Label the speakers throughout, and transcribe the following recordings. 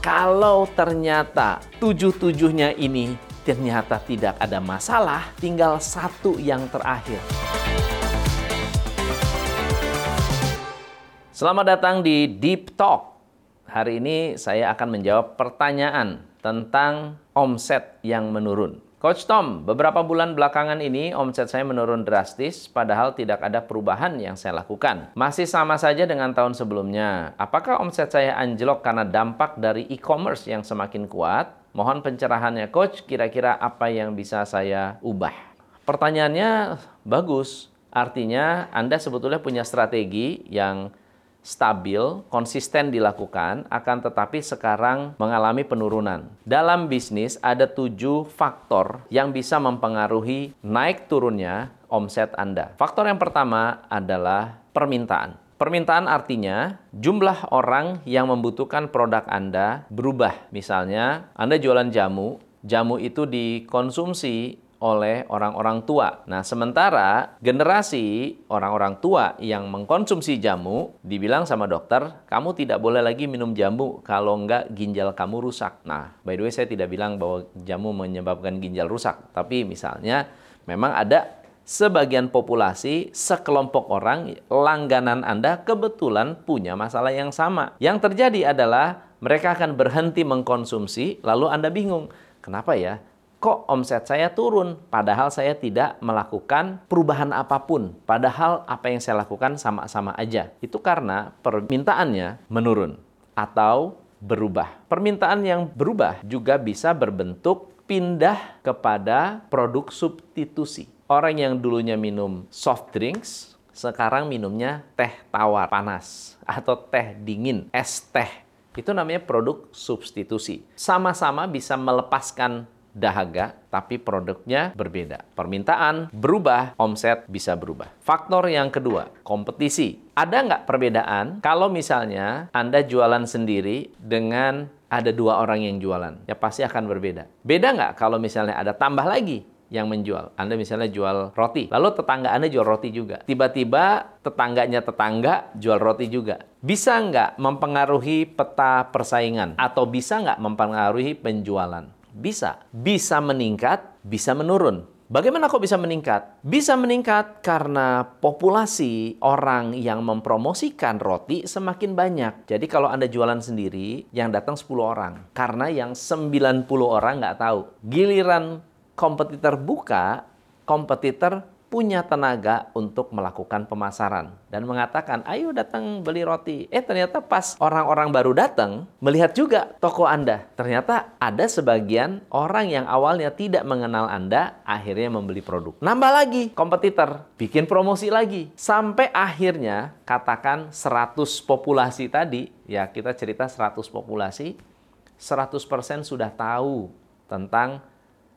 Speaker 1: Kalau ternyata tujuh-tujuhnya ini ternyata tidak ada masalah, tinggal satu yang terakhir. Selamat datang di Deep Talk. Hari ini saya akan menjawab pertanyaan tentang omset yang menurun. Coach Tom, beberapa bulan belakangan ini omset saya menurun drastis, padahal tidak ada perubahan yang saya lakukan. Masih sama saja dengan tahun sebelumnya. Apakah omset saya anjlok karena dampak dari e-commerce yang semakin kuat? Mohon pencerahannya, Coach. Kira-kira apa yang bisa saya ubah? Pertanyaannya bagus. Artinya Anda sebetulnya punya strategi yang stabil, konsisten dilakukan, akan tetapi sekarang mengalami penurunan. Dalam bisnis ada tujuh faktor yang bisa mempengaruhi naik turunnya omset Anda. Faktor yang pertama adalah permintaan. Permintaan artinya jumlah orang yang membutuhkan produk Anda berubah. Misalnya, Anda jualan jamu, jamu itu dikonsumsi oleh orang-orang tua. Nah, sementara generasi orang-orang tua yang mengkonsumsi jamu dibilang sama dokter, kamu tidak boleh lagi minum jamu kalau enggak ginjal kamu rusak. Nah, by the way saya tidak bilang bahwa jamu menyebabkan ginjal rusak, tapi misalnya memang ada sebagian populasi, sekelompok orang langganan Anda kebetulan punya masalah yang sama. Yang terjadi adalah mereka akan berhenti mengkonsumsi, lalu Anda bingung. Kenapa ya? Kok omset saya turun padahal saya tidak melakukan perubahan apa pun. Padahal apa yang saya lakukan sama-sama aja. Itu karena permintaannya menurun atau berubah. Permintaan yang berubah juga bisa berbentuk pindah kepada produk substitusi. Orang yang dulunya minum soft drinks sekarang minumnya teh tawar panas atau teh dingin es teh. Itu namanya produk substitusi. Sama-sama bisa melepaskan dahaga, tapi produknya berbeda. Permintaan berubah, omset bisa berubah. Faktor yang kedua, kompetisi. Ada nggak perbedaan kalau misalnya Anda jualan sendiri dengan ada dua orang yang jualan? Ya pasti akan berbeda. Beda nggak kalau misalnya ada tambah lagi yang menjual. Anda misalnya jual roti, lalu tetangga Anda jual roti juga. Tiba-tiba tetangganya tetangga jual roti juga. Bisa nggak mempengaruhi peta persaingan? Atau bisa nggak mempengaruhi penjualan? Bisa. Bisa meningkat, bisa menurun. Bagaimana kok bisa meningkat? Bisa meningkat karena populasi orang yang mempromosikan roti semakin banyak. Jadi kalau Anda jualan sendiri, yang datang 10 orang. Karena yang 90 orang nggak tahu. Giliran kompetitor buka, kompetitor punya tenaga untuk melakukan pemasaran dan mengatakan, "Ayo datang beli roti." Eh, ternyata pas orang-orang baru datang, melihat juga toko Anda. Ternyata ada sebagian orang yang awalnya tidak mengenal Anda, akhirnya membeli produk. Nambah lagi kompetitor, bikin promosi lagi. Sampai akhirnya katakan 100 populasi tadi, ya kita cerita 100 populasi, 100% sudah tahu tentang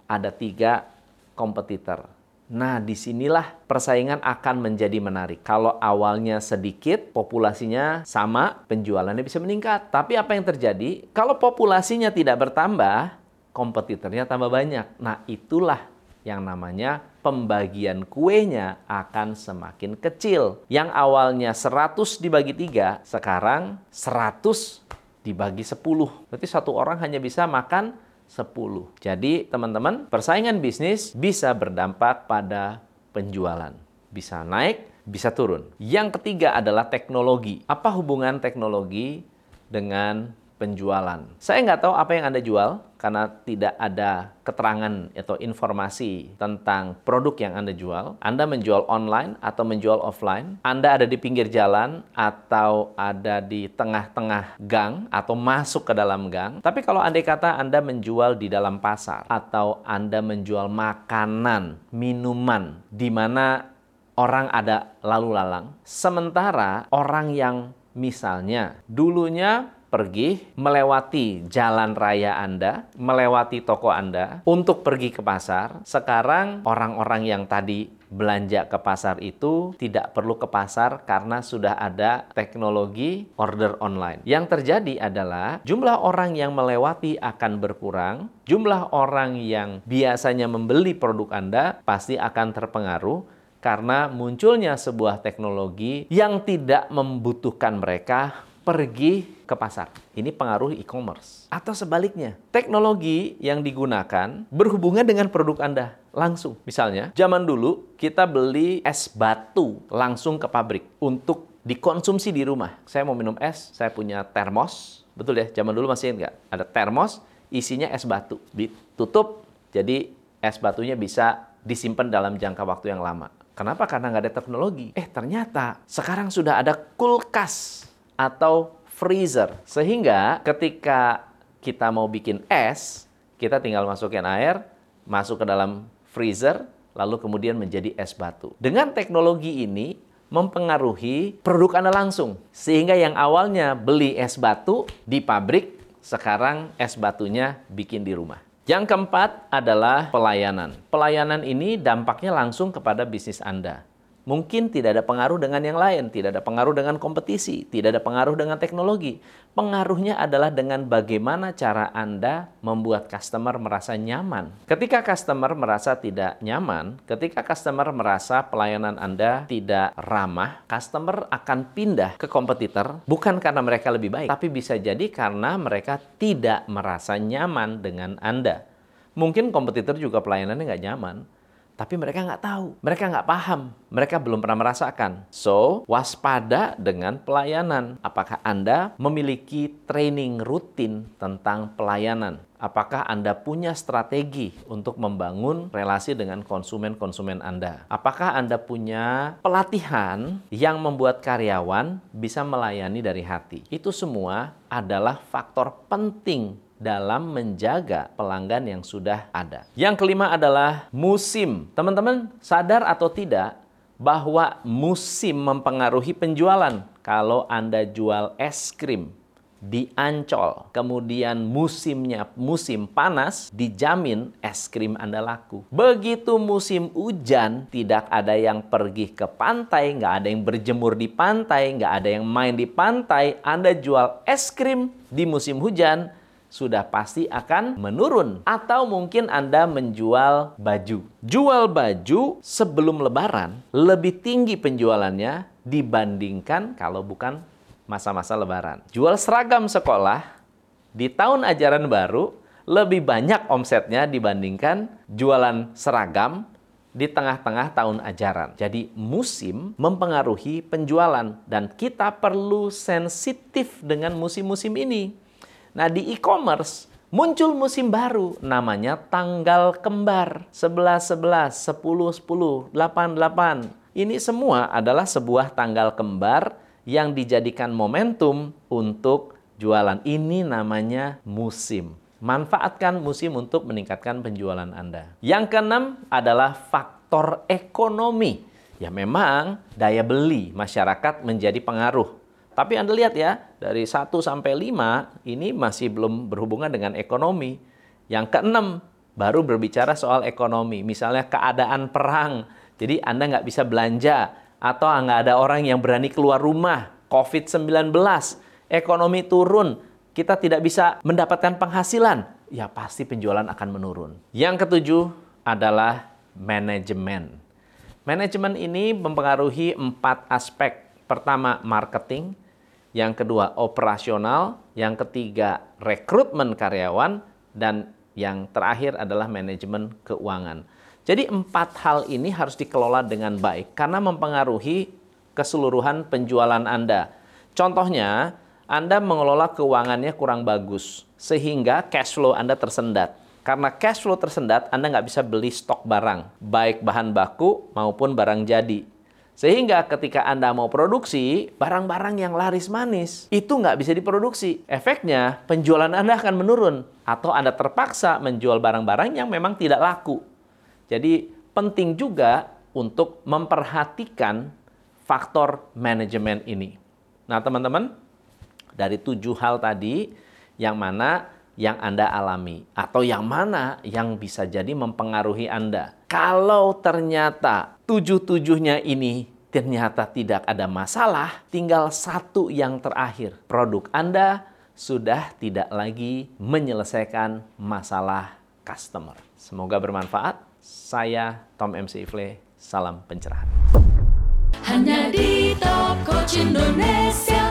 Speaker 1: ada tiga kompetitor Nah, di sinilah persaingan akan menjadi menarik. Kalau awalnya sedikit, populasinya sama, penjualannya bisa meningkat. Tapi apa yang terjadi? Kalau populasinya tidak bertambah, kompetitornya tambah banyak. Nah, itulah yang namanya pembagian kuenya akan semakin kecil. Yang awalnya 100 dibagi 3, sekarang 100 dibagi 10. Berarti satu orang hanya bisa makan 10. Jadi teman-teman, persaingan bisnis bisa berdampak pada penjualan. Bisa naik, bisa turun. Yang ketiga adalah teknologi. Apa hubungan teknologi dengan penjualan. Saya nggak tahu apa yang Anda jual karena tidak ada keterangan atau informasi tentang produk yang Anda jual. Anda menjual online atau menjual offline. Anda ada di pinggir jalan atau ada di tengah-tengah gang atau masuk ke dalam gang. Tapi kalau Anda kata Anda menjual di dalam pasar atau Anda menjual makanan, minuman di mana orang ada lalu lalang, sementara orang yang misalnya dulunya pergi melewati jalan raya Anda, melewati toko Anda untuk pergi ke pasar. Sekarang orang-orang yang tadi belanja ke pasar itu tidak perlu ke pasar karena sudah ada teknologi order online. Yang terjadi adalah jumlah orang yang melewati akan berkurang, jumlah orang yang biasanya membeli produk Anda pasti akan terpengaruh karena munculnya sebuah teknologi yang tidak membutuhkan mereka pergi ke pasar. Ini pengaruh e-commerce. Atau sebaliknya, teknologi yang digunakan berhubungan dengan produk Anda langsung. Misalnya, zaman dulu kita beli es batu langsung ke pabrik untuk dikonsumsi di rumah. Saya mau minum es, saya punya termos. Betul ya, zaman dulu masih enggak? Ada termos, isinya es batu. Ditutup, jadi es batunya bisa disimpan dalam jangka waktu yang lama. Kenapa? Karena nggak ada teknologi. Eh ternyata sekarang sudah ada kulkas atau freezer. Sehingga ketika kita mau bikin es, kita tinggal masukin air, masuk ke dalam freezer, lalu kemudian menjadi es batu. Dengan teknologi ini mempengaruhi produk Anda langsung. Sehingga yang awalnya beli es batu di pabrik, sekarang es batunya bikin di rumah. Yang keempat adalah pelayanan. Pelayanan ini dampaknya langsung kepada bisnis Anda. Mungkin tidak ada pengaruh dengan yang lain, tidak ada pengaruh dengan kompetisi, tidak ada pengaruh dengan teknologi. Pengaruhnya adalah dengan bagaimana cara Anda membuat customer merasa nyaman. Ketika customer merasa tidak nyaman, ketika customer merasa pelayanan Anda tidak ramah, customer akan pindah ke kompetitor bukan karena mereka lebih baik, tapi bisa jadi karena mereka tidak merasa nyaman dengan Anda. Mungkin kompetitor juga pelayanannya nggak nyaman, tapi mereka nggak tahu, mereka nggak paham, mereka belum pernah merasakan. So, waspada dengan pelayanan. Apakah Anda memiliki training rutin tentang pelayanan? Apakah Anda punya strategi untuk membangun relasi dengan konsumen-konsumen Anda? Apakah Anda punya pelatihan yang membuat karyawan bisa melayani dari hati? Itu semua adalah faktor penting dalam menjaga pelanggan yang sudah ada. Yang kelima adalah musim. Teman-teman sadar atau tidak bahwa musim mempengaruhi penjualan. Kalau Anda jual es krim di Ancol, kemudian musimnya musim panas, dijamin es krim Anda laku. Begitu musim hujan, tidak ada yang pergi ke pantai, nggak ada yang berjemur di pantai, nggak ada yang main di pantai, Anda jual es krim di musim hujan, sudah pasti akan menurun. Atau mungkin Anda menjual baju. Jual baju sebelum lebaran lebih tinggi penjualannya dibandingkan kalau bukan masa-masa lebaran. Jual seragam sekolah di tahun ajaran baru lebih banyak omsetnya dibandingkan jualan seragam di tengah-tengah tahun ajaran. Jadi musim mempengaruhi penjualan dan kita perlu sensitif dengan musim-musim ini. Nah, di e-commerce muncul musim baru namanya tanggal kembar 11 11 10 10 8 8. Ini semua adalah sebuah tanggal kembar yang dijadikan momentum untuk jualan. Ini namanya musim. Manfaatkan musim untuk meningkatkan penjualan Anda. Yang keenam adalah faktor ekonomi. Ya memang daya beli masyarakat menjadi pengaruh tapi Anda lihat ya, dari 1 sampai 5 ini masih belum berhubungan dengan ekonomi. Yang keenam, baru berbicara soal ekonomi. Misalnya keadaan perang, jadi Anda nggak bisa belanja, atau nggak ada orang yang berani keluar rumah, COVID-19, ekonomi turun, kita tidak bisa mendapatkan penghasilan, ya pasti penjualan akan menurun. Yang ketujuh adalah manajemen. Manajemen ini mempengaruhi empat aspek. Pertama, marketing yang kedua operasional, yang ketiga rekrutmen karyawan, dan yang terakhir adalah manajemen keuangan. Jadi empat hal ini harus dikelola dengan baik karena mempengaruhi keseluruhan penjualan Anda. Contohnya, Anda mengelola keuangannya kurang bagus sehingga cash flow Anda tersendat. Karena cash flow tersendat, Anda nggak bisa beli stok barang, baik bahan baku maupun barang jadi. Sehingga ketika Anda mau produksi, barang-barang yang laris manis itu nggak bisa diproduksi. Efeknya, penjualan Anda akan menurun. Atau Anda terpaksa menjual barang-barang yang memang tidak laku. Jadi penting juga untuk memperhatikan faktor manajemen ini. Nah teman-teman, dari tujuh hal tadi, yang mana yang Anda alami? Atau yang mana yang bisa jadi mempengaruhi Anda? Kalau ternyata tujuh-tujuhnya ini ternyata tidak ada masalah, tinggal satu yang terakhir. Produk Anda sudah tidak lagi menyelesaikan masalah customer. Semoga bermanfaat. Saya Tom MC Ifle, salam pencerahan. Hanya di Top Coach Indonesia.